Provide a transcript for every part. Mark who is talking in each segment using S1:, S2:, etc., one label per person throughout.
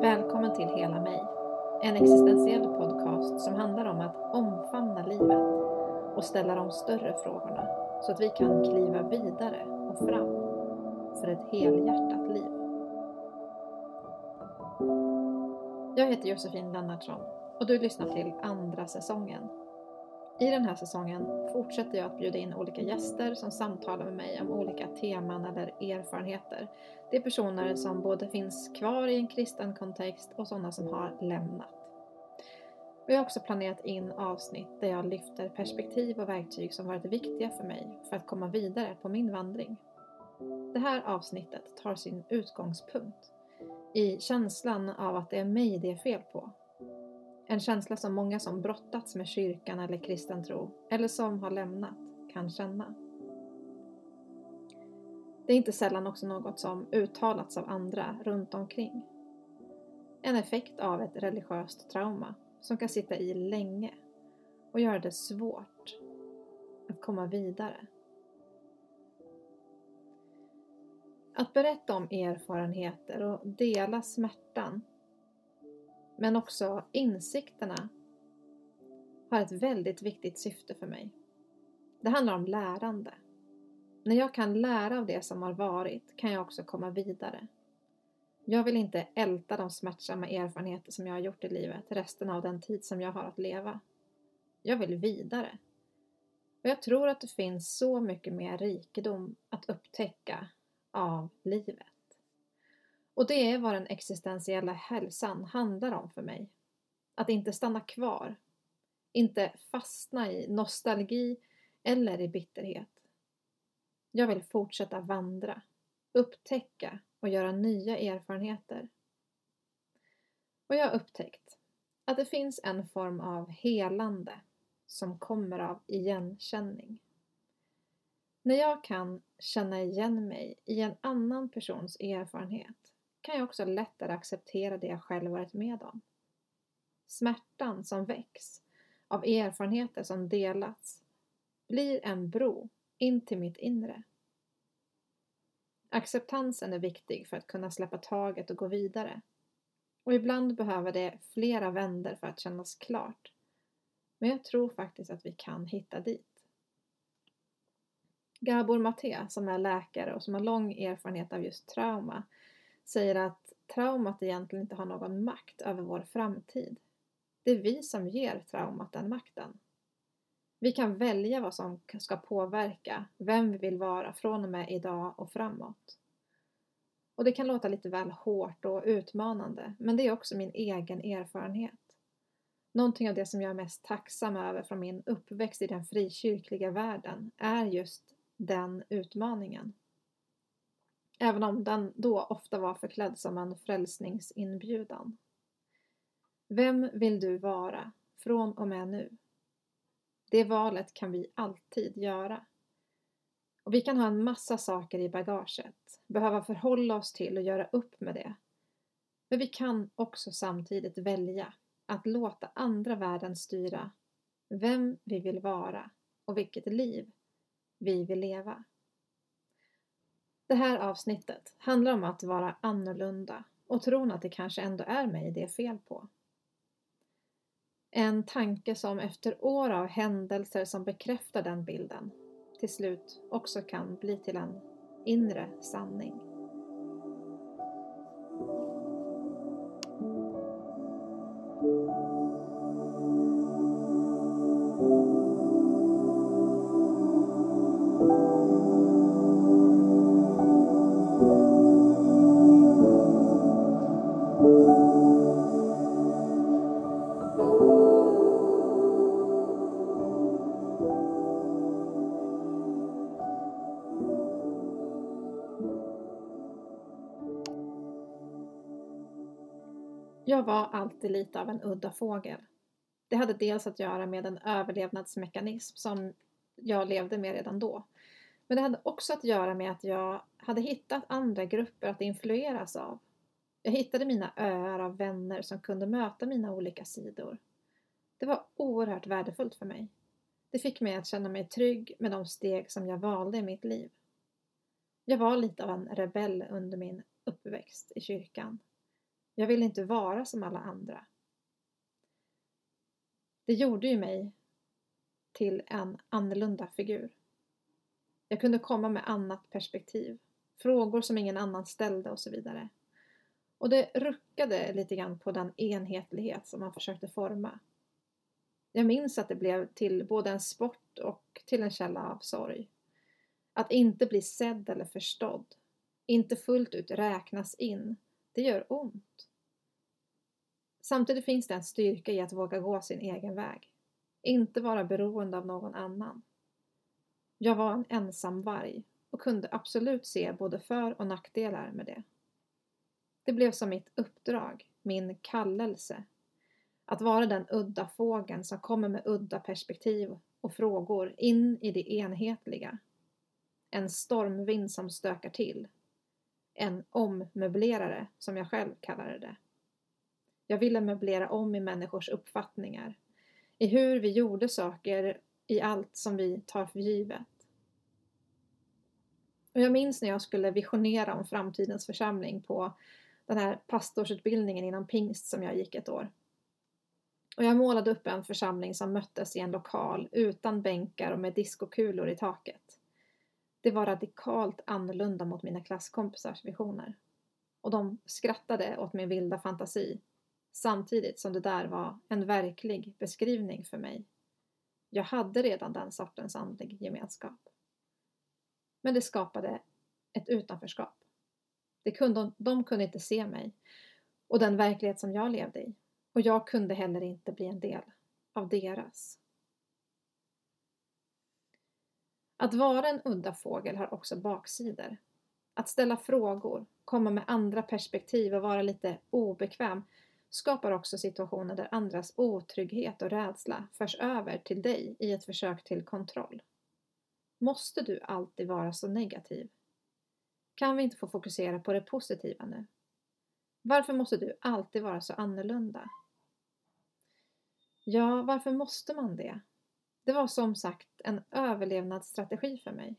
S1: Välkommen till Hela mig. En existentiell podcast som handlar om att omfamna livet och ställa de större frågorna så att vi kan kliva vidare och fram för ett helhjärtat liv. Jag heter Josefin Lennartsson och du lyssnar till andra säsongen. I den här säsongen fortsätter jag att bjuda in olika gäster som samtalar med mig om olika teman eller erfarenheter. Det är personer som både finns kvar i en kristen kontext och sådana som har lämnat. Vi har också planerat in avsnitt där jag lyfter perspektiv och verktyg som varit viktiga för mig för att komma vidare på min vandring. Det här avsnittet tar sin utgångspunkt i känslan av att det är mig det är fel på. En känsla som många som brottats med kyrkan eller kristen tro, eller som har lämnat, kan känna. Det är inte sällan också något som uttalats av andra runt omkring. En effekt av ett religiöst trauma som kan sitta i länge och göra det svårt att komma vidare. Att berätta om erfarenheter och dela smärtan men också insikterna har ett väldigt viktigt syfte för mig. Det handlar om lärande. När jag kan lära av det som har varit kan jag också komma vidare. Jag vill inte älta de smärtsamma erfarenheter som jag har gjort i livet resten av den tid som jag har att leva. Jag vill vidare. Och jag tror att det finns så mycket mer rikedom att upptäcka av livet. Och det är vad den existentiella hälsan handlar om för mig. Att inte stanna kvar. Inte fastna i nostalgi eller i bitterhet. Jag vill fortsätta vandra, upptäcka och göra nya erfarenheter. Och jag har upptäckt att det finns en form av helande som kommer av igenkänning. När jag kan känna igen mig i en annan persons erfarenhet kan jag också lättare acceptera det jag själv varit med om. Smärtan som väcks av erfarenheter som delats blir en bro in till mitt inre. Acceptansen är viktig för att kunna släppa taget och gå vidare. Och ibland behöver det flera vänder för att kännas klart. Men jag tror faktiskt att vi kan hitta dit. Gabor Maté, som är läkare och som har lång erfarenhet av just trauma, säger att traumat egentligen inte har någon makt över vår framtid. Det är vi som ger traumat den makten. Vi kan välja vad som ska påverka vem vi vill vara från och med idag och framåt. Och det kan låta lite väl hårt och utmanande, men det är också min egen erfarenhet. Någonting av det som jag är mest tacksam över från min uppväxt i den frikyrkliga världen är just den utmaningen. Även om den då ofta var förklädd som en frälsningsinbjudan. Vem vill du vara från och med nu? Det valet kan vi alltid göra. Och vi kan ha en massa saker i bagaget, behöva förhålla oss till och göra upp med det. Men vi kan också samtidigt välja att låta andra världen styra vem vi vill vara och vilket liv vi vill leva. Det här avsnittet handlar om att vara annorlunda och tron att det kanske ändå är mig det är fel på. En tanke som efter år av händelser som bekräftar den bilden till slut också kan bli till en inre sanning. Alltid lite av en udda fågel. Det hade dels att göra med en överlevnadsmekanism som jag levde med redan då. Men det hade också att göra med att jag hade hittat andra grupper att influeras av. Jag hittade mina öar av vänner som kunde möta mina olika sidor. Det var oerhört värdefullt för mig. Det fick mig att känna mig trygg med de steg som jag valde i mitt liv. Jag var lite av en rebell under min uppväxt i kyrkan. Jag ville inte vara som alla andra. Det gjorde ju mig till en annorlunda figur. Jag kunde komma med annat perspektiv, frågor som ingen annan ställde och så vidare. Och det ruckade lite grann på den enhetlighet som man försökte forma. Jag minns att det blev till både en sport och till en källa av sorg. Att inte bli sedd eller förstådd, inte fullt ut räknas in, det gör ont. Samtidigt finns det en styrka i att våga gå sin egen väg. Inte vara beroende av någon annan. Jag var en ensam varg och kunde absolut se både för och nackdelar med det. Det blev som mitt uppdrag, min kallelse. Att vara den udda fågeln som kommer med udda perspektiv och frågor in i det enhetliga. En stormvind som stökar till. En ommöblerare, som jag själv kallade det. Jag ville möblera om i människors uppfattningar. I hur vi gjorde saker, i allt som vi tar för givet. Och jag minns när jag skulle visionera om framtidens församling på den här pastorsutbildningen inom pingst som jag gick ett år. Och jag målade upp en församling som möttes i en lokal utan bänkar och med diskokulor i taket. Det var radikalt annorlunda mot mina klasskompisars visioner. Och de skrattade åt min vilda fantasi samtidigt som det där var en verklig beskrivning för mig. Jag hade redan den sortens andlig gemenskap. Men det skapade ett utanförskap. Det kunde, de kunde inte se mig och den verklighet som jag levde i. Och jag kunde heller inte bli en del av deras. Att vara en udda fågel har också baksidor. Att ställa frågor, komma med andra perspektiv och vara lite obekväm skapar också situationer där andras otrygghet och rädsla förs över till dig i ett försök till kontroll. Måste du alltid vara så negativ? Kan vi inte få fokusera på det positiva nu? Varför måste du alltid vara så annorlunda? Ja, varför måste man det? Det var som sagt en överlevnadsstrategi för mig.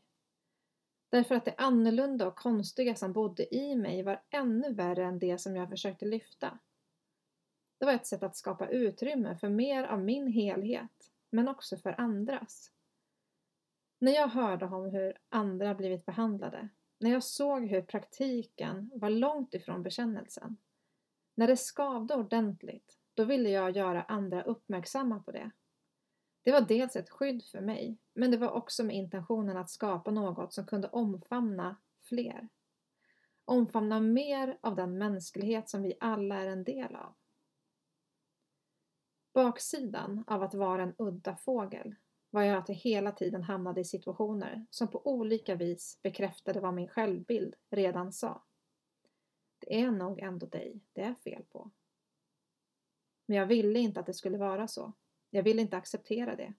S1: Därför att det annorlunda och konstiga som bodde i mig var ännu värre än det som jag försökte lyfta. Det var ett sätt att skapa utrymme för mer av min helhet, men också för andras. När jag hörde om hur andra blivit behandlade, när jag såg hur praktiken var långt ifrån bekännelsen, när det skavde ordentligt, då ville jag göra andra uppmärksamma på det. Det var dels ett skydd för mig, men det var också med intentionen att skapa något som kunde omfamna fler. Omfamna mer av den mänsklighet som vi alla är en del av. Baksidan av att vara en udda fågel var jag att jag hela tiden hamnade i situationer som på olika vis bekräftade vad min självbild redan sa. Det är nog ändå dig det är fel på. Men jag ville inte att det skulle vara så. Jag ville inte acceptera det.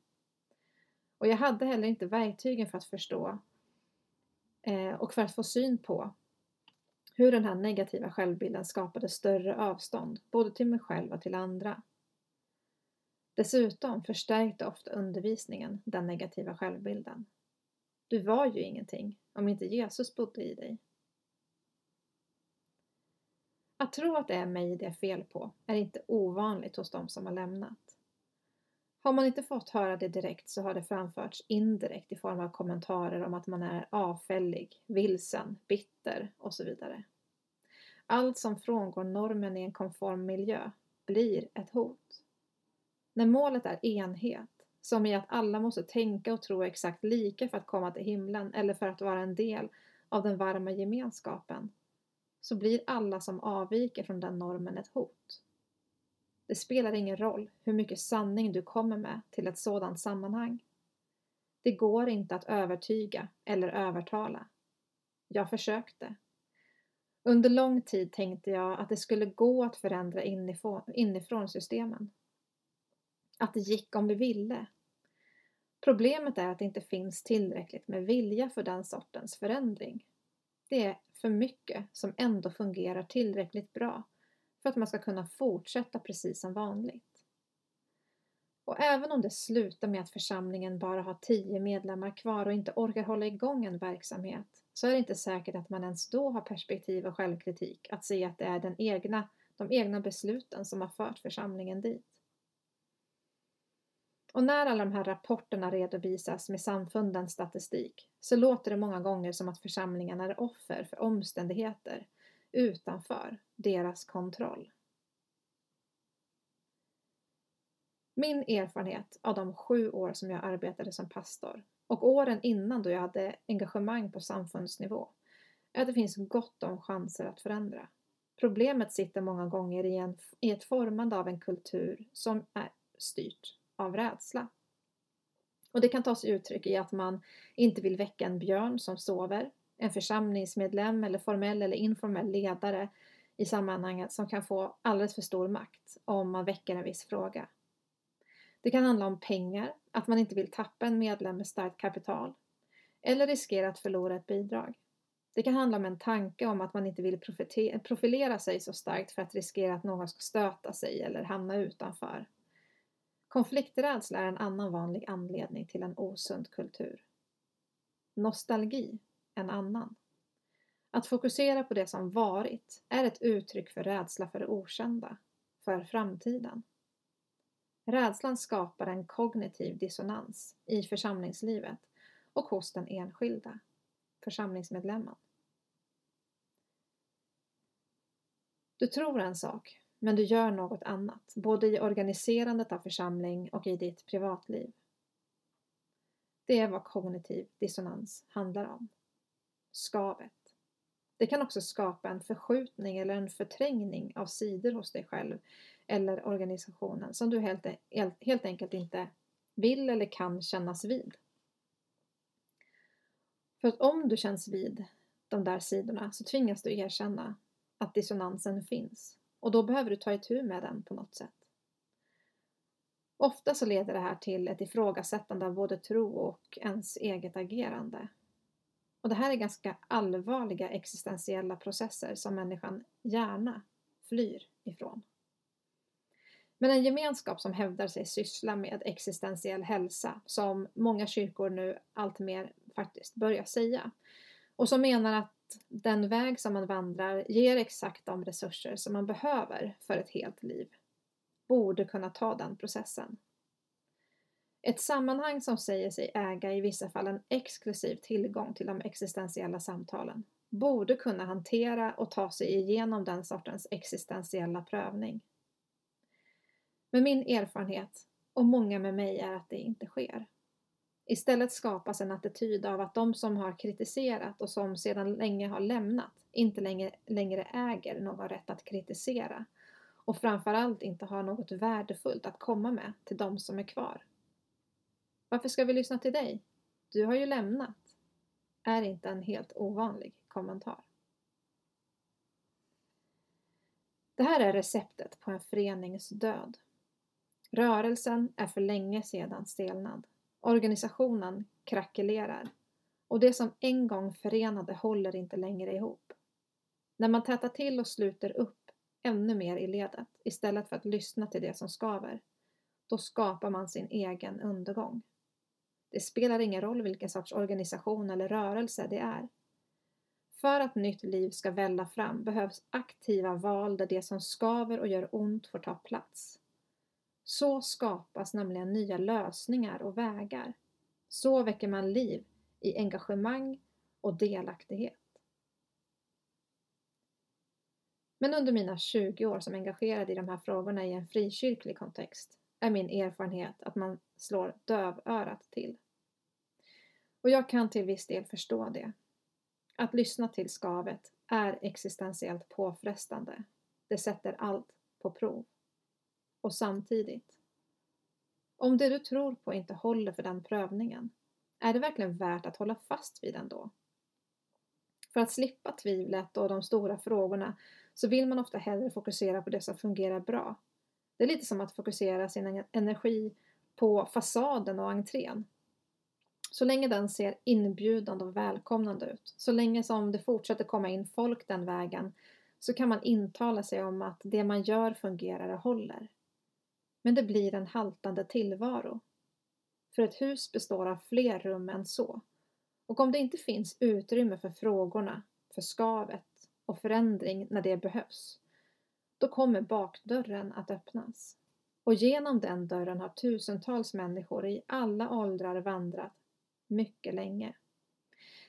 S1: Och jag hade heller inte verktygen för att förstå eh, och för att få syn på hur den här negativa självbilden skapade större avstånd, både till mig själv och till andra. Dessutom förstärkte ofta undervisningen den negativa självbilden. Du var ju ingenting om inte Jesus bodde i dig. Att tro att det är mig det är fel på är inte ovanligt hos de som har lämnat. Har man inte fått höra det direkt så har det framförts indirekt i form av kommentarer om att man är avfällig, vilsen, bitter och så vidare. Allt som frångår normen i en konform miljö blir ett hot. När målet är enhet, som i att alla måste tänka och tro exakt lika för att komma till himlen eller för att vara en del av den varma gemenskapen, så blir alla som avviker från den normen ett hot. Det spelar ingen roll hur mycket sanning du kommer med till ett sådant sammanhang. Det går inte att övertyga eller övertala. Jag försökte. Under lång tid tänkte jag att det skulle gå att förändra inifrån systemen att det gick om vi ville. Problemet är att det inte finns tillräckligt med vilja för den sortens förändring. Det är för mycket som ändå fungerar tillräckligt bra för att man ska kunna fortsätta precis som vanligt. Och även om det slutar med att församlingen bara har tio medlemmar kvar och inte orkar hålla igång en verksamhet så är det inte säkert att man ens då har perspektiv och självkritik att se att det är den egna, de egna besluten som har fört församlingen dit. Och när alla de här rapporterna redovisas med samfundens statistik så låter det många gånger som att församlingen är offer för omständigheter utanför deras kontroll. Min erfarenhet av de sju år som jag arbetade som pastor och åren innan då jag hade engagemang på samfundsnivå är att det finns gott om chanser att förändra. Problemet sitter många gånger i, en, i ett formande av en kultur som är styrt av rädsla. Och det kan ta sig uttryck i att man inte vill väcka en björn som sover, en församlingsmedlem eller formell eller informell ledare i sammanhanget som kan få alldeles för stor makt om man väcker en viss fråga. Det kan handla om pengar, att man inte vill tappa en medlem med starkt kapital eller riskera att förlora ett bidrag. Det kan handla om en tanke om att man inte vill profilera sig så starkt för att riskera att någon ska stöta sig eller hamna utanför. Konflikträdsla är en annan vanlig anledning till en osund kultur. Nostalgi en annan. Att fokusera på det som varit är ett uttryck för rädsla för det okända, för framtiden. Rädslan skapar en kognitiv dissonans i församlingslivet och hos den enskilda församlingsmedlemmen. Du tror en sak, men du gör något annat, både i organiserandet av församling och i ditt privatliv. Det är vad kognitiv dissonans handlar om. Skavet. Det kan också skapa en förskjutning eller en förträngning av sidor hos dig själv eller organisationen som du helt, e-, helt enkelt inte vill eller kan kännas vid. För att om du känns vid de där sidorna så tvingas du erkänna att dissonansen finns och då behöver du ta itu med den på något sätt. Ofta så leder det här till ett ifrågasättande av både tro och ens eget agerande. Och det här är ganska allvarliga existentiella processer som människan gärna flyr ifrån. Men en gemenskap som hävdar sig syssla med existentiell hälsa, som många kyrkor nu alltmer faktiskt börjar säga, och som menar att den väg som man vandrar ger exakt de resurser som man behöver för ett helt liv, borde kunna ta den processen. Ett sammanhang som säger sig äga i vissa fall en exklusiv tillgång till de existentiella samtalen borde kunna hantera och ta sig igenom den sortens existentiella prövning. Men min erfarenhet, och många med mig, är att det inte sker. Istället skapas en attityd av att de som har kritiserat och som sedan länge har lämnat inte längre, längre äger någon rätt att kritisera och framförallt inte har något värdefullt att komma med till de som är kvar. Varför ska vi lyssna till dig? Du har ju lämnat. Är inte en helt ovanlig kommentar. Det här är receptet på en förenings död. Rörelsen är för länge sedan stelnad. Organisationen krackelerar och det som en gång förenade håller inte längre ihop. När man tätar till och sluter upp ännu mer i ledet istället för att lyssna till det som skaver, då skapar man sin egen undergång. Det spelar ingen roll vilken sorts organisation eller rörelse det är. För att nytt liv ska välla fram behövs aktiva val där det som skaver och gör ont får ta plats. Så skapas nämligen nya lösningar och vägar. Så väcker man liv i engagemang och delaktighet. Men under mina 20 år som engagerad i de här frågorna i en frikyrklig kontext är min erfarenhet att man slår dövörat till. Och jag kan till viss del förstå det. Att lyssna till skavet är existentiellt påfrestande. Det sätter allt på prov. Och samtidigt, om det du tror på inte håller för den prövningen, är det verkligen värt att hålla fast vid den då? För att slippa tvivlet och de stora frågorna så vill man ofta hellre fokusera på det som fungerar bra. Det är lite som att fokusera sin energi på fasaden och entrén så länge den ser inbjudande och välkomnande ut, så länge som det fortsätter komma in folk den vägen, så kan man intala sig om att det man gör fungerar och håller. Men det blir en haltande tillvaro. För ett hus består av fler rum än så. Och om det inte finns utrymme för frågorna, för skavet och förändring när det behövs, då kommer bakdörren att öppnas. Och genom den dörren har tusentals människor i alla åldrar vandrat mycket länge.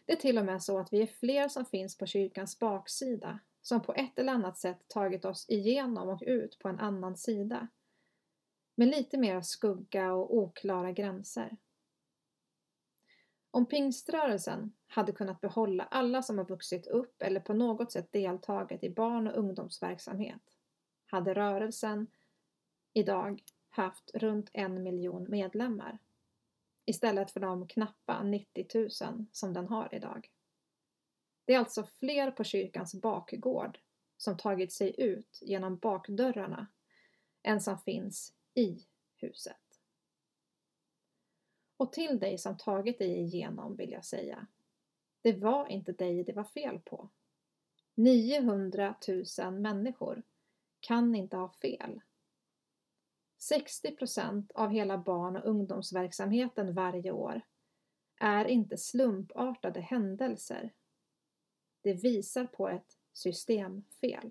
S1: Det är till och med så att vi är fler som finns på kyrkans baksida som på ett eller annat sätt tagit oss igenom och ut på en annan sida. Med lite mer skugga och oklara gränser. Om pingströrelsen hade kunnat behålla alla som har vuxit upp eller på något sätt deltagit i barn och ungdomsverksamhet hade rörelsen idag haft runt en miljon medlemmar istället för de knappa 90 000 som den har idag. Det är alltså fler på kyrkans bakgård som tagit sig ut genom bakdörrarna än som finns i huset. Och till dig som tagit dig igenom vill jag säga, det var inte dig det var fel på. 900 000 människor kan inte ha fel. 60 procent av hela barn och ungdomsverksamheten varje år är inte slumpartade händelser. Det visar på ett systemfel.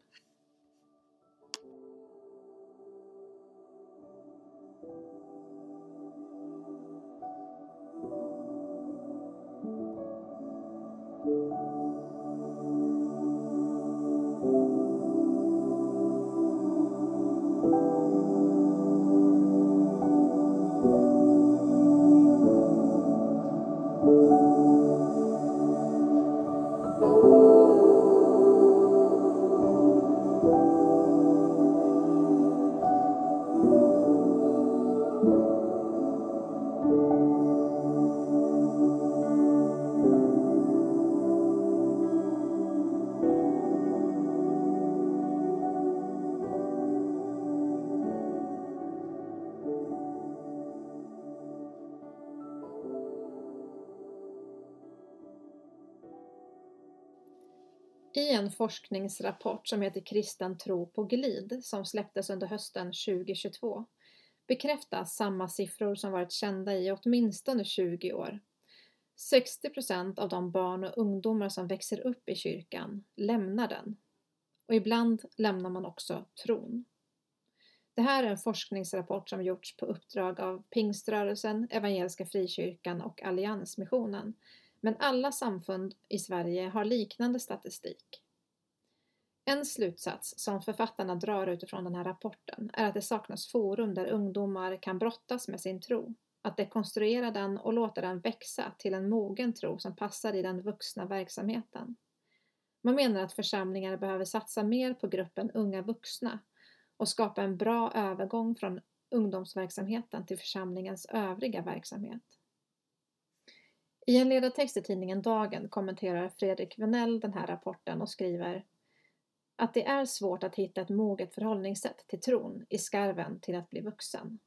S1: En forskningsrapport som heter Kristen tro på glid som släpptes under hösten 2022 bekräftas samma siffror som varit kända i åtminstone 20 år. 60 procent av de barn och ungdomar som växer upp i kyrkan lämnar den. Och ibland lämnar man också tron. Det här är en forskningsrapport som gjorts på uppdrag av Pingströrelsen, Evangeliska Frikyrkan och Alliansmissionen men alla samfund i Sverige har liknande statistik. En slutsats som författarna drar utifrån den här rapporten är att det saknas forum där ungdomar kan brottas med sin tro, att dekonstruera den och låta den växa till en mogen tro som passar i den vuxna verksamheten. Man menar att församlingar behöver satsa mer på gruppen unga vuxna och skapa en bra övergång från ungdomsverksamheten till församlingens övriga verksamhet. I en ledartext i tidningen Dagen kommenterar Fredrik Venell den här rapporten och skriver att det är svårt att hitta ett moget förhållningssätt till tron i skarven till att bli vuxen.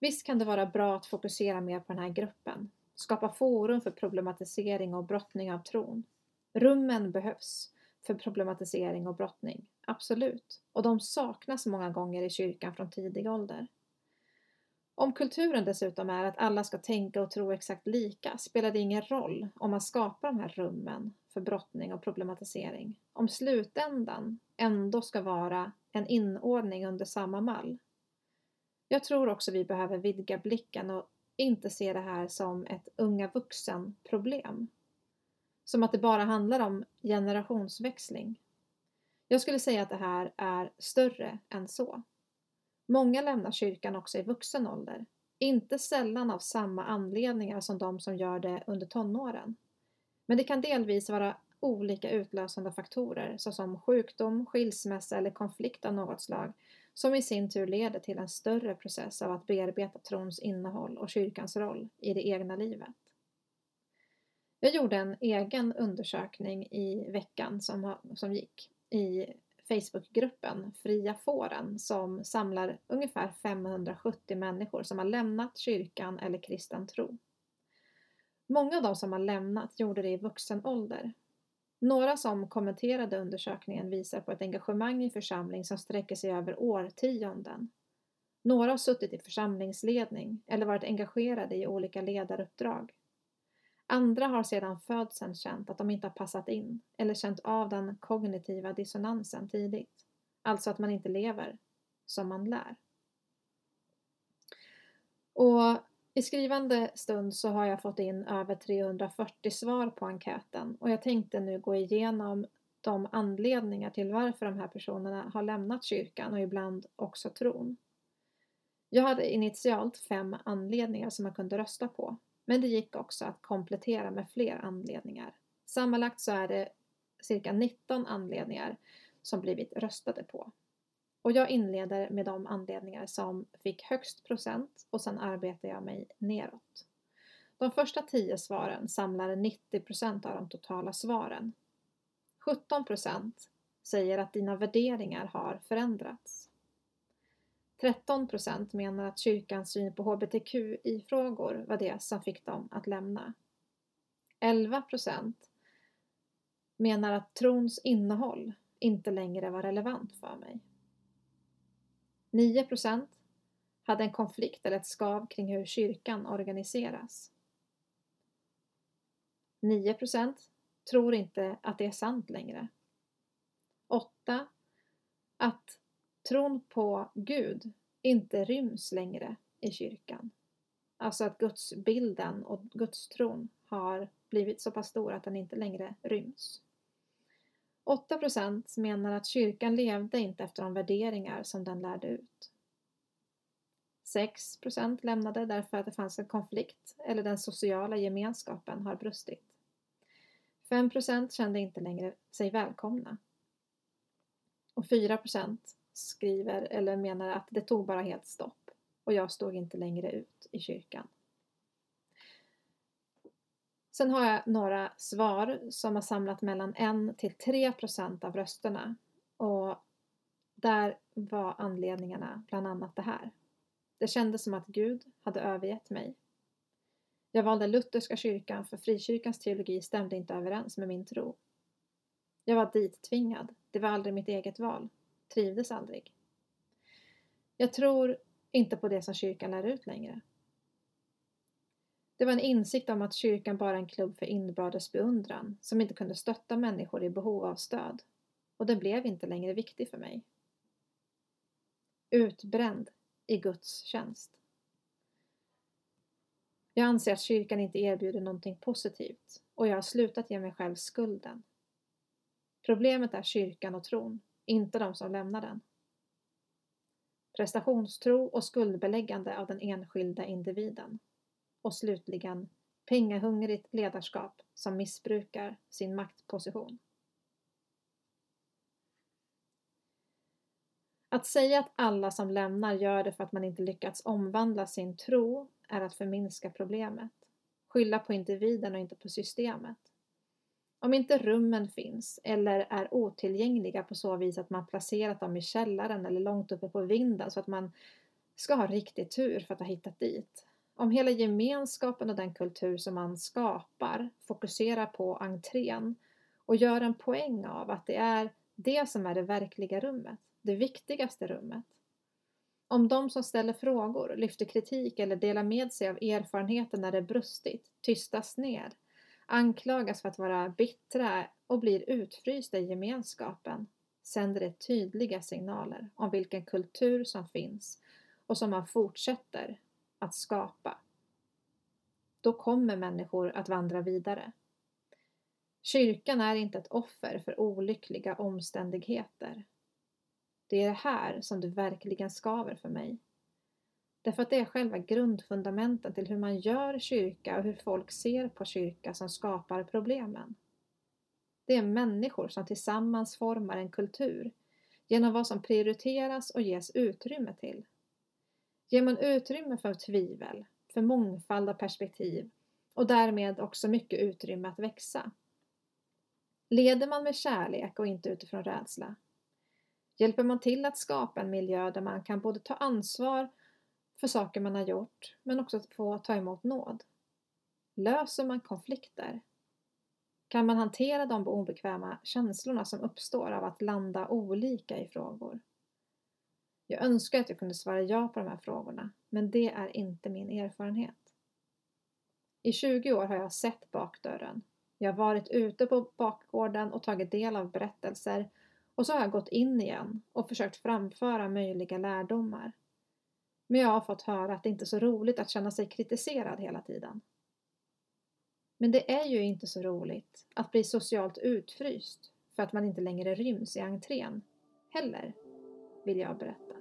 S1: Visst kan det vara bra att fokusera mer på den här gruppen, skapa forum för problematisering och brottning av tron. Rummen behövs för problematisering och brottning, absolut, och de saknas många gånger i kyrkan från tidig ålder. Om kulturen dessutom är att alla ska tänka och tro exakt lika spelar det ingen roll om man skapar de här rummen för brottning och problematisering. Om slutändan ändå ska vara en inordning under samma mall. Jag tror också vi behöver vidga blicken och inte se det här som ett unga vuxen-problem. Som att det bara handlar om generationsväxling. Jag skulle säga att det här är större än så. Många lämnar kyrkan också i vuxen ålder, inte sällan av samma anledningar som de som gör det under tonåren. Men det kan delvis vara olika utlösande faktorer såsom sjukdom, skilsmässa eller konflikt av något slag som i sin tur leder till en större process av att bearbeta trons innehåll och kyrkans roll i det egna livet. Jag gjorde en egen undersökning i veckan som, som gick i Facebookgruppen Fria Fåren som samlar ungefär 570 människor som har lämnat kyrkan eller kristen tro. Många av de som har lämnat gjorde det i vuxen ålder. Några som kommenterade undersökningen visar på ett engagemang i församling som sträcker sig över årtionden. Några har suttit i församlingsledning eller varit engagerade i olika ledaruppdrag. Andra har sedan födseln känt att de inte har passat in eller känt av den kognitiva dissonansen tidigt. Alltså att man inte lever som man lär. Och i skrivande stund så har jag fått in över 340 svar på enkäten och jag tänkte nu gå igenom de anledningar till varför de här personerna har lämnat kyrkan och ibland också tron. Jag hade initialt fem anledningar som man kunde rösta på, men det gick också att komplettera med fler anledningar. Sammanlagt så är det cirka 19 anledningar som blivit röstade på. Och jag inleder med de anledningar som fick högst procent och sen arbetar jag mig neråt. De första 10 svaren samlar 90 procent av de totala svaren. 17 procent säger att dina värderingar har förändrats. 13 procent menar att kyrkans syn på hbtqi-frågor var det som fick dem att lämna. 11 procent menar att trons innehåll inte längre var relevant för mig. 9 procent hade en konflikt eller ett skav kring hur kyrkan organiseras. 9 procent tror inte att det är sant längre. 8. Att tron på Gud inte ryms längre i kyrkan. Alltså att gudsbilden och gudstron har blivit så pass stor att den inte längre ryms. 8% menar att kyrkan levde inte efter de värderingar som den lärde ut. 6% lämnade därför att det fanns en konflikt eller den sociala gemenskapen har brustit. 5% kände inte längre sig välkomna. Och 4 skriver eller menar att det tog bara helt stopp och jag stod inte längre ut i kyrkan. Sen har jag några svar som har samlat mellan 1 till 3 procent av rösterna och där var anledningarna bland annat det här. Det kändes som att Gud hade övergett mig. Jag valde lutherska kyrkan för frikyrkans teologi stämde inte överens med min tro. Jag var dittvingad. Det var aldrig mitt eget val. Trivdes aldrig. Jag tror inte på det som kyrkan lär ut längre. Det var en insikt om att kyrkan bara är en klubb för inbördes beundran som inte kunde stötta människor i behov av stöd. Och den blev inte längre viktig för mig. Utbränd i Guds tjänst. Jag anser att kyrkan inte erbjuder någonting positivt och jag har slutat ge mig själv skulden. Problemet är kyrkan och tron, inte de som lämnar den. Prestationstro och skuldbeläggande av den enskilda individen. Och slutligen pengahungrigt ledarskap som missbrukar sin maktposition. Att säga att alla som lämnar gör det för att man inte lyckats omvandla sin tro är att förminska problemet. Skylla på individen och inte på systemet. Om inte rummen finns eller är otillgängliga på så vis att man placerat dem i källaren eller långt uppe på vinden så att man ska ha riktig tur för att ha hittat dit. Om hela gemenskapen och den kultur som man skapar fokuserar på entrén och gör en poäng av att det är det som är det verkliga rummet, det viktigaste rummet, om de som ställer frågor, lyfter kritik eller delar med sig av erfarenheter när det brustit tystas ner, anklagas för att vara bittra och blir utfrysta i gemenskapen sänder det tydliga signaler om vilken kultur som finns och som man fortsätter att skapa. Då kommer människor att vandra vidare. Kyrkan är inte ett offer för olyckliga omständigheter. Det är det här som det verkligen skaver för mig. Därför att det är själva grundfundamenten till hur man gör kyrka och hur folk ser på kyrka som skapar problemen. Det är människor som tillsammans formar en kultur genom vad som prioriteras och ges utrymme till. Ger man utrymme för tvivel, för mångfald av perspektiv och därmed också mycket utrymme att växa. Leder man med kärlek och inte utifrån rädsla Hjälper man till att skapa en miljö där man kan både ta ansvar för saker man har gjort men också få ta emot nåd? Löser man konflikter? Kan man hantera de obekväma känslorna som uppstår av att landa olika i frågor? Jag önskar att jag kunde svara ja på de här frågorna, men det är inte min erfarenhet. I 20 år har jag sett bakdörren. Jag har varit ute på bakgården och tagit del av berättelser och så har jag gått in igen och försökt framföra möjliga lärdomar. Men jag har fått höra att det inte är så roligt att känna sig kritiserad hela tiden. Men det är ju inte så roligt att bli socialt utfryst för att man inte längre ryms i entrén, heller, vill jag berätta.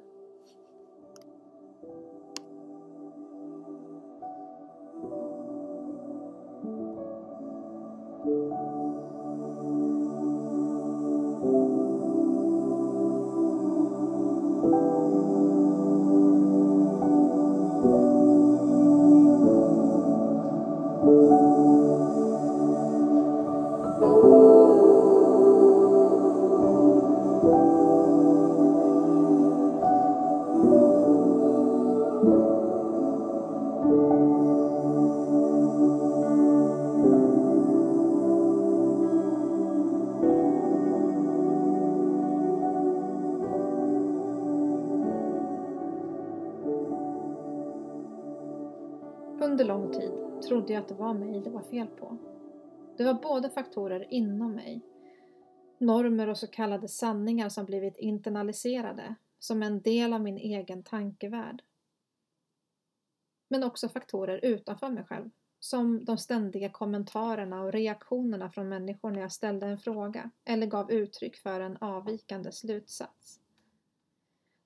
S1: Var mig det var fel på. Det var både faktorer inom mig, normer och så kallade sanningar som blivit internaliserade som en del av min egen tankevärld. Men också faktorer utanför mig själv, som de ständiga kommentarerna och reaktionerna från människor när jag ställde en fråga eller gav uttryck för en avvikande slutsats.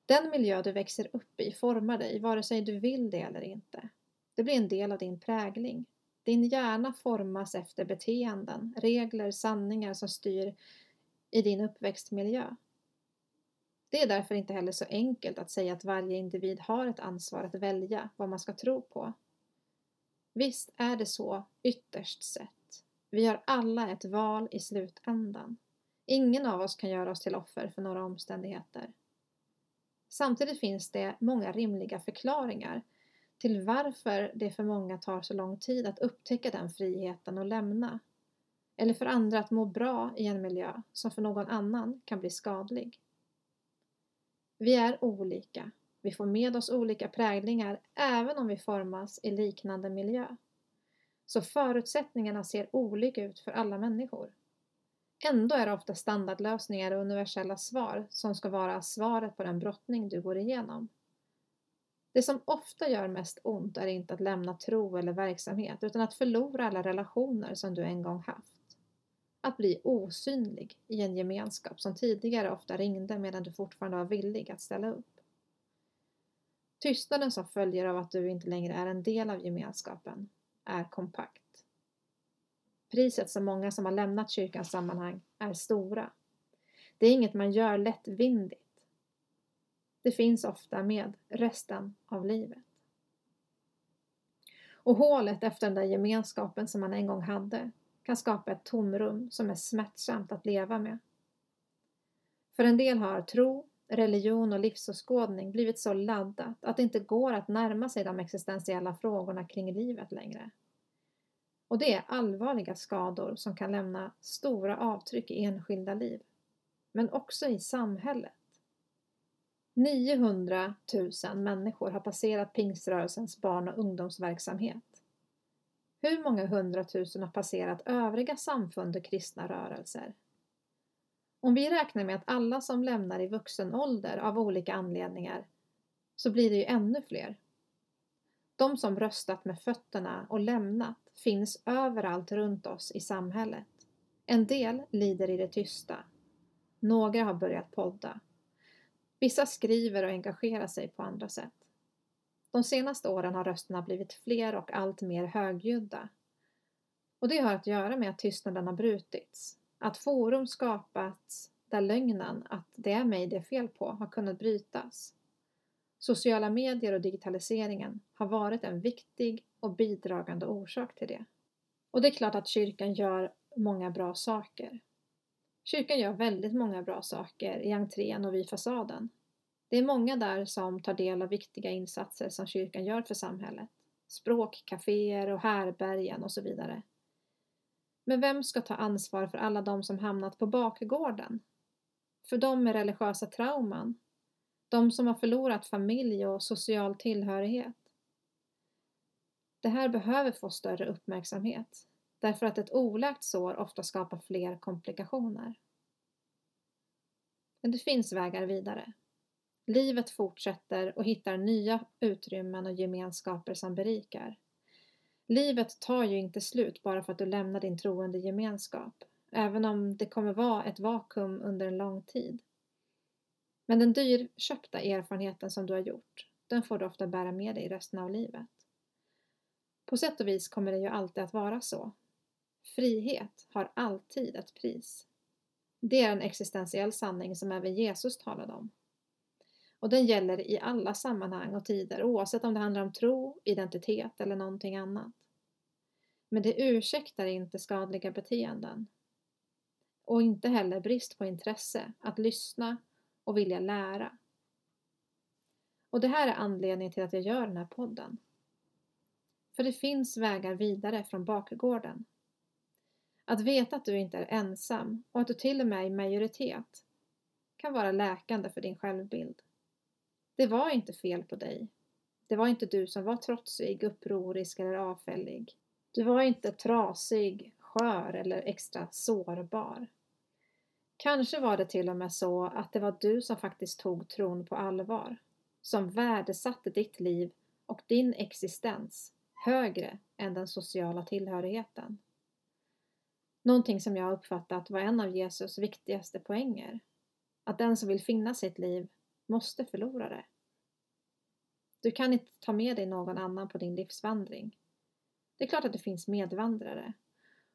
S1: Den miljö du växer upp i formar dig, vare sig du vill det eller inte. Det blir en del av din prägling. Din hjärna formas efter beteenden, regler, sanningar som styr i din uppväxtmiljö. Det är därför inte heller så enkelt att säga att varje individ har ett ansvar att välja vad man ska tro på. Visst är det så ytterst sett. Vi har alla ett val i slutändan. Ingen av oss kan göra oss till offer för några omständigheter. Samtidigt finns det många rimliga förklaringar till varför det för många tar så lång tid att upptäcka den friheten och lämna. Eller för andra att må bra i en miljö som för någon annan kan bli skadlig. Vi är olika. Vi får med oss olika präglingar även om vi formas i liknande miljö. Så förutsättningarna ser olika ut för alla människor. Ändå är det ofta standardlösningar och universella svar som ska vara svaret på den brottning du går igenom. Det som ofta gör mest ont är inte att lämna tro eller verksamhet utan att förlora alla relationer som du en gång haft. Att bli osynlig i en gemenskap som tidigare ofta ringde medan du fortfarande var villig att ställa upp. Tystnaden som följer av att du inte längre är en del av gemenskapen är kompakt. Priset som många som har lämnat kyrkans sammanhang är stora. Det är inget man gör lättvindigt det finns ofta med resten av livet. Och hålet efter den där gemenskapen som man en gång hade kan skapa ett tomrum som är smärtsamt att leva med. För en del har tro, religion och livsåskådning blivit så laddat att det inte går att närma sig de existentiella frågorna kring livet längre. Och det är allvarliga skador som kan lämna stora avtryck i enskilda liv, men också i samhället. 900 000 människor har passerat pingströrelsens barn och ungdomsverksamhet. Hur många hundratusen har passerat övriga samfund och kristna rörelser? Om vi räknar med att alla som lämnar i vuxen ålder av olika anledningar så blir det ju ännu fler. De som röstat med fötterna och lämnat finns överallt runt oss i samhället. En del lider i det tysta. Några har börjat podda. Vissa skriver och engagerar sig på andra sätt. De senaste åren har rösterna blivit fler och allt mer högljudda. Och det har att göra med att tystnaden har brutits. Att forum skapats där lögnen att det är mig det är fel på har kunnat brytas. Sociala medier och digitaliseringen har varit en viktig och bidragande orsak till det. Och det är klart att kyrkan gör många bra saker. Kyrkan gör väldigt många bra saker i entrén och vid fasaden. Det är många där som tar del av viktiga insatser som kyrkan gör för samhället. Språkcaféer och härbergen och så vidare. Men vem ska ta ansvar för alla de som hamnat på bakgården? För de med religiösa trauman? De som har förlorat familj och social tillhörighet? Det här behöver få större uppmärksamhet därför att ett oläkt sår ofta skapar fler komplikationer. Men det finns vägar vidare. Livet fortsätter och hittar nya utrymmen och gemenskaper som berikar. Livet tar ju inte slut bara för att du lämnar din troende gemenskap, även om det kommer vara ett vakuum under en lång tid. Men den dyrköpta erfarenheten som du har gjort, den får du ofta bära med dig resten av livet. På sätt och vis kommer det ju alltid att vara så. Frihet har alltid ett pris. Det är en existentiell sanning som även Jesus talade om. Och den gäller i alla sammanhang och tider oavsett om det handlar om tro, identitet eller någonting annat. Men det ursäktar inte skadliga beteenden. Och inte heller brist på intresse att lyssna och vilja lära. Och det här är anledningen till att jag gör den här podden. För det finns vägar vidare från bakgården. Att veta att du inte är ensam och att du till och med är i majoritet kan vara läkande för din självbild. Det var inte fel på dig. Det var inte du som var trotsig, upprorisk eller avfällig. Du var inte trasig, skör eller extra sårbar. Kanske var det till och med så att det var du som faktiskt tog tron på allvar, som värdesatte ditt liv och din existens högre än den sociala tillhörigheten. Någonting som jag uppfattat var en av Jesus viktigaste poänger. Att den som vill finna sitt liv måste förlora det. Du kan inte ta med dig någon annan på din livsvandring. Det är klart att det finns medvandrare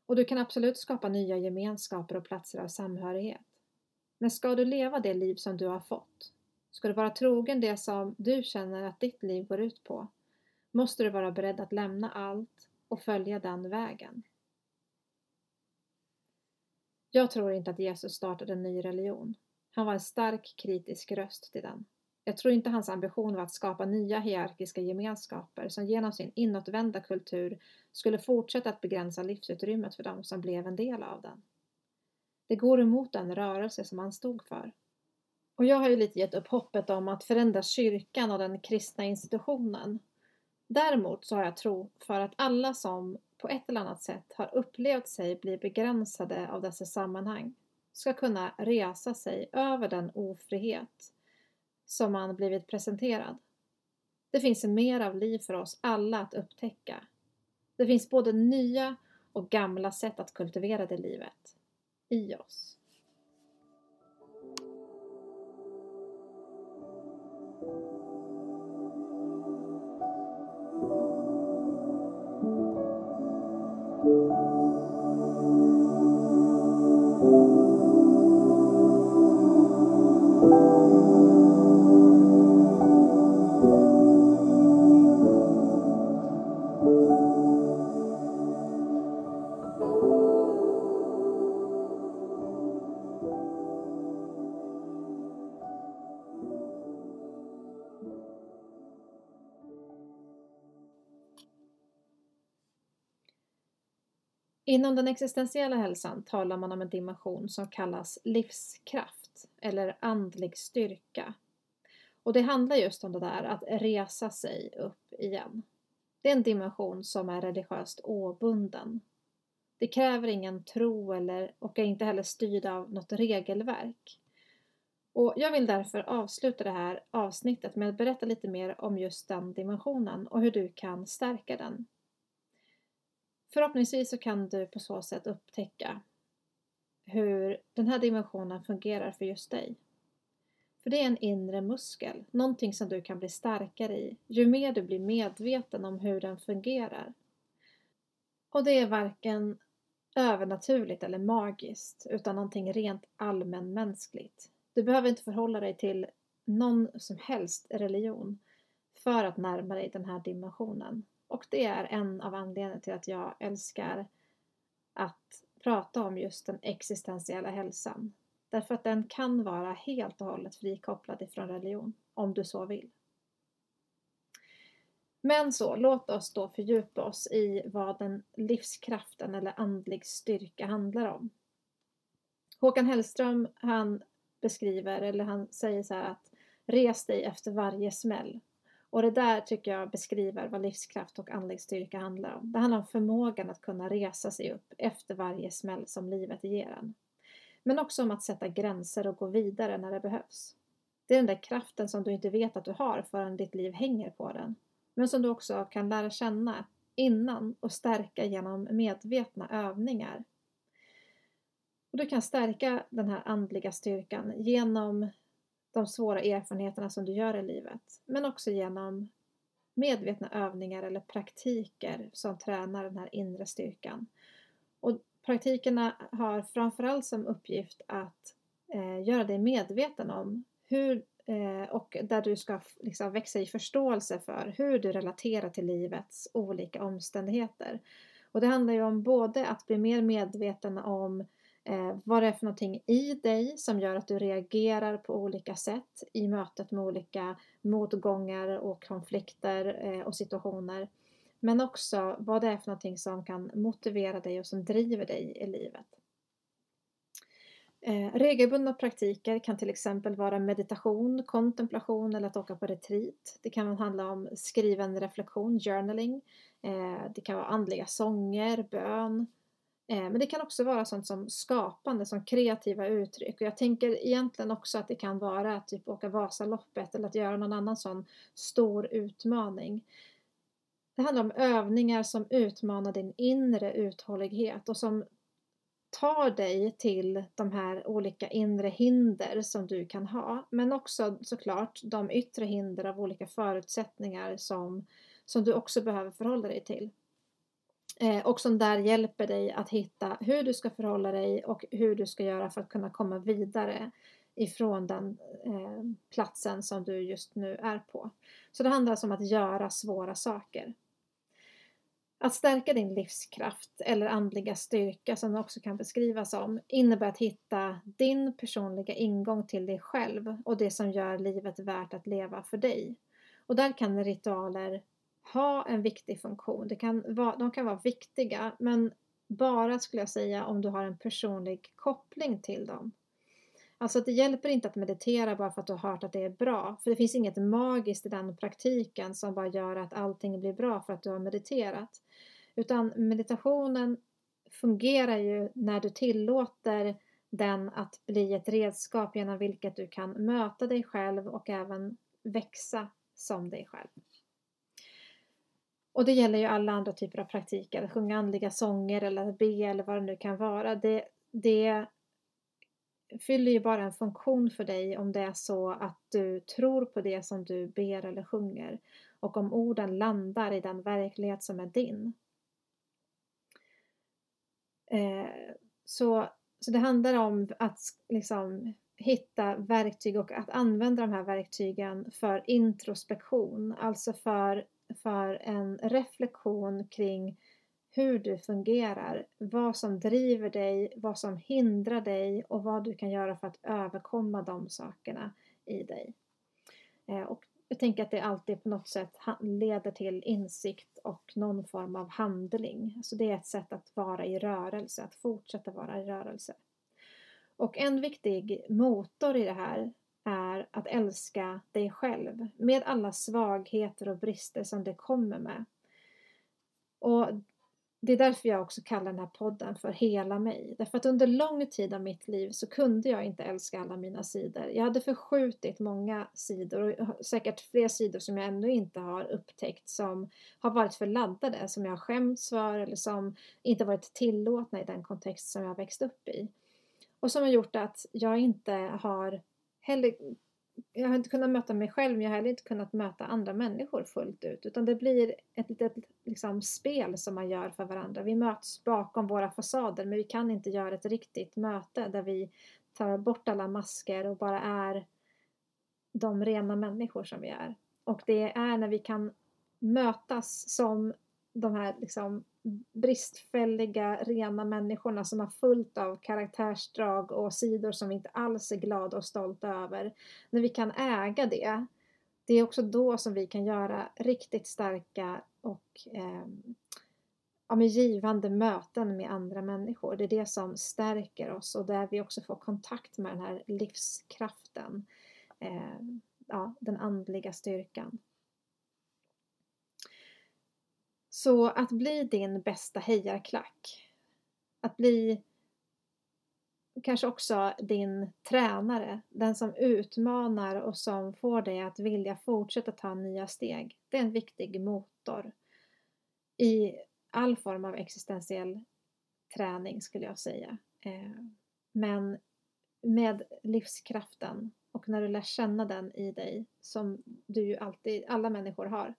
S1: och du kan absolut skapa nya gemenskaper och platser av samhörighet. Men ska du leva det liv som du har fått, ska du vara trogen det som du känner att ditt liv går ut på, måste du vara beredd att lämna allt och följa den vägen. Jag tror inte att Jesus startade en ny religion. Han var en stark kritisk röst till den. Jag tror inte hans ambition var att skapa nya hierarkiska gemenskaper som genom sin inåtvända kultur skulle fortsätta att begränsa livsutrymmet för dem som blev en del av den. Det går emot den rörelse som han stod för. Och jag har ju lite gett upp hoppet om att förändra kyrkan och den kristna institutionen. Däremot så har jag tro för att alla som på ett eller annat sätt har upplevt sig bli begränsade av dessa sammanhang ska kunna resa sig över den ofrihet som man blivit presenterad. Det finns mer av liv för oss alla att upptäcka. Det finns både nya och gamla sätt att kultivera det livet i oss. Inom den existentiella hälsan talar man om en dimension som kallas livskraft eller andlig styrka. Och det handlar just om det där att resa sig upp igen. Det är en dimension som är religiöst obunden. Det kräver ingen tro eller, och är inte heller styrd av något regelverk. Och jag vill därför avsluta det här avsnittet med att berätta lite mer om just den dimensionen och hur du kan stärka den Förhoppningsvis så kan du på så sätt upptäcka hur den här dimensionen fungerar för just dig. För det är en inre muskel, någonting som du kan bli starkare i ju mer du blir medveten om hur den fungerar. Och det är varken övernaturligt eller magiskt utan någonting rent allmänmänskligt. Du behöver inte förhålla dig till någon som helst religion för att närma dig den här dimensionen. Och det är en av anledningarna till att jag älskar att prata om just den existentiella hälsan. Därför att den kan vara helt och hållet frikopplad ifrån religion, om du så vill. Men så, låt oss då fördjupa oss i vad den livskraften eller andlig styrka handlar om. Håkan Hellström, han beskriver, eller han säger så här att res dig efter varje smäll och det där tycker jag beskriver vad livskraft och andlig styrka handlar om. Det handlar om förmågan att kunna resa sig upp efter varje smäll som livet ger en. Men också om att sätta gränser och gå vidare när det behövs. Det är den där kraften som du inte vet att du har förrän ditt liv hänger på den. Men som du också kan lära känna innan och stärka genom medvetna övningar. Och du kan stärka den här andliga styrkan genom de svåra erfarenheterna som du gör i livet, men också genom medvetna övningar eller praktiker som tränar den här inre styrkan. Och praktikerna har framförallt som uppgift att eh, göra dig medveten om hur eh, och där du ska liksom växa i förståelse för hur du relaterar till livets olika omständigheter. Och det handlar ju om både att bli mer medveten om eh, vad det är för någonting i dig som gör att du reagerar på olika sätt i mötet med olika motgångar och konflikter eh, och situationer. Men också vad det är för någonting som kan motivera dig och som driver dig i livet. Eh, regelbundna praktiker kan till exempel vara meditation, kontemplation eller att åka på retreat. Det kan handla om skriven reflektion, journaling. Eh, det kan vara andliga sånger, bön, Eh, men det kan också vara sånt som skapande, som kreativa uttryck. Och jag tänker egentligen också att det kan vara att typ åka Vasaloppet eller att göra någon annan sån stor utmaning. Det handlar om övningar som utmanar din inre uthållighet och som tar dig till de här olika inre hinder som du kan ha. Men också såklart de yttre hinder av olika förutsättningar som, som du också behöver förhålla dig till. Eh, och som där hjälper dig att hitta hur du ska förhålla dig och hur du ska göra för att kunna komma vidare ifrån den eh, platsen som du just nu är på. Så det handlar alltså om att göra svåra saker. Att stärka din livskraft eller andliga styrka som det också kan beskrivas som innebär att hitta din personliga ingång till dig själv och det som gör livet värt att leva för dig. Och där kan ritualer ha en viktig funktion. Det kan vara, de kan vara viktiga men bara skulle jag säga om du har en personlig koppling till dem. Alltså det hjälper inte att meditera bara för att du har hört att det är bra. För det finns inget magiskt i den praktiken som bara gör att allting blir bra för att du har mediterat. Utan meditationen fungerar ju när du tillåter den att bli ett redskap genom vilket du kan möta dig själv och även växa som dig själv. Och det gäller ju alla andra typer av praktiker, att sjunga andliga sånger eller be eller vad det nu kan vara. Det, det fyller ju bara en funktion för dig om det är så att du tror på det som du ber eller sjunger och om orden landar i den verklighet som är din. Eh, så, så det handlar om att liksom hitta verktyg och att använda de här verktygen för introspektion, alltså för för en reflektion kring hur du fungerar, vad som driver dig, vad som hindrar dig och vad du kan göra för att överkomma de sakerna i dig. Eh, och jag tänker att det alltid på något sätt leder till insikt och någon form av handling. Så det är ett sätt att vara i rörelse, att fortsätta vara i rörelse. Och en viktig motor i det här är att älska dig själv med alla svagheter och brister som det kommer med. Och det är därför jag också kallar den här podden för Hela mig. Därför att under lång tid av mitt liv så kunde jag inte älska alla mina sidor. Jag hade förskjutit många sidor och säkert fler sidor som jag ännu inte har upptäckt som har varit för laddade, som jag har skämts för eller som inte varit tillåtna i den kontext som jag växt upp i. Och som har gjort att jag inte har heller, jag har inte kunnat möta mig själv men jag har heller inte kunnat möta andra människor fullt ut. Utan det blir ett litet liksom, spel som man gör för varandra. Vi möts bakom våra fasader men vi kan inte göra ett riktigt möte där vi tar bort alla masker och bara är de rena människor som vi är. Och det är när vi kan mötas som de här liksom bristfälliga, rena människorna som har fullt av karaktärsdrag och sidor som vi inte alls är glada och stolta över. När vi kan äga det, det är också då som vi kan göra riktigt starka och eh, ja, givande möten med andra människor. Det är det som stärker oss och där vi också får kontakt med den här livskraften. Eh, ja, den andliga styrkan. Så att bli din bästa hejarklack, att bli kanske också din tränare, den som utmanar och som får dig att vilja fortsätta ta nya steg. Det är en viktig motor i all form av existentiell träning skulle jag säga. Eh, men med livskraften och när du lär känna den i dig som du ju alltid, alla människor har,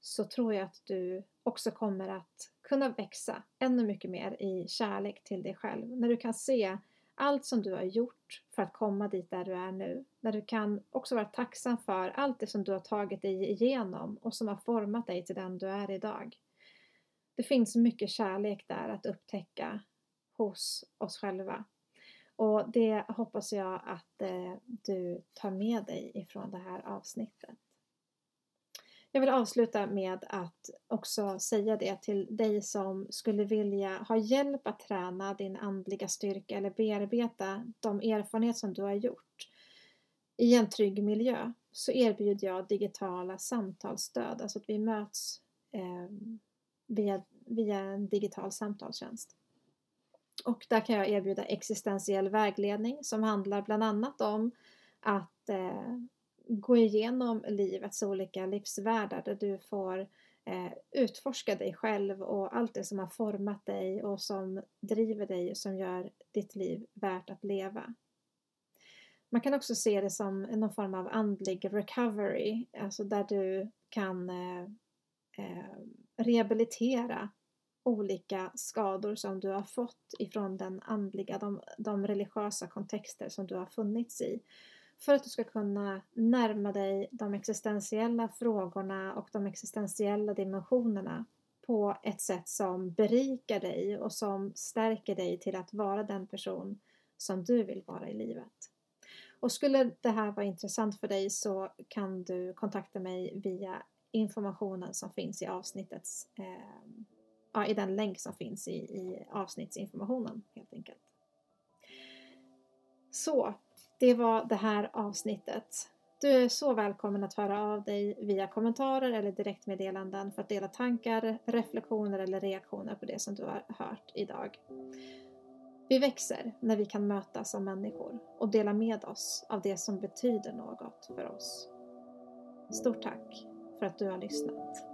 S1: så tror jag att du också kommer att kunna växa ännu mycket mer i kärlek till dig själv. När du kan se allt som du har gjort för att komma dit där du är nu. När du kan också vara tacksam för allt det som du har tagit dig igenom och som har format dig till den du är idag. Det finns mycket kärlek där att upptäcka hos oss själva. Och det hoppas jag att eh, du tar med dig ifrån det här avsnittet. Jag vill avsluta med att också säga det till dig som skulle vilja ha hjälp att träna din andliga styrka eller bearbeta de erfarenheter som du har gjort i en trygg miljö så erbjuder jag digitala samtalsstöd, alltså att vi möts eh, via, via en digital samtalstjänst. Och där kan jag erbjuda existentiell vägledning som handlar bland annat om att eh, gå igenom livets olika livsvärldar där du får eh, utforska dig själv och allt det som har format dig och som driver dig och som gör ditt liv värt att leva. Man kan också se det som någon form av andlig recovery, alltså där du kan eh, eh, rehabilitera olika skador som du har fått ifrån den andliga, de, de religiösa kontexter som du har funnits i för att du ska kunna närma dig de existentiella frågorna och de existentiella dimensionerna på ett sätt som berikar dig och som stärker dig till att vara den person som du vill vara i livet. Och skulle det här vara intressant för dig så kan du kontakta mig via informationen som finns i avsnittets eh, ja, i den länk som finns i, i avsnittsinformationen helt enkelt. Så det var det här avsnittet. Du är så välkommen att höra av dig via kommentarer eller direktmeddelanden för att dela tankar, reflektioner eller reaktioner på det som du har hört idag. Vi växer när vi kan mötas som människor och dela med oss av det som betyder något för oss. Stort tack för att du har lyssnat.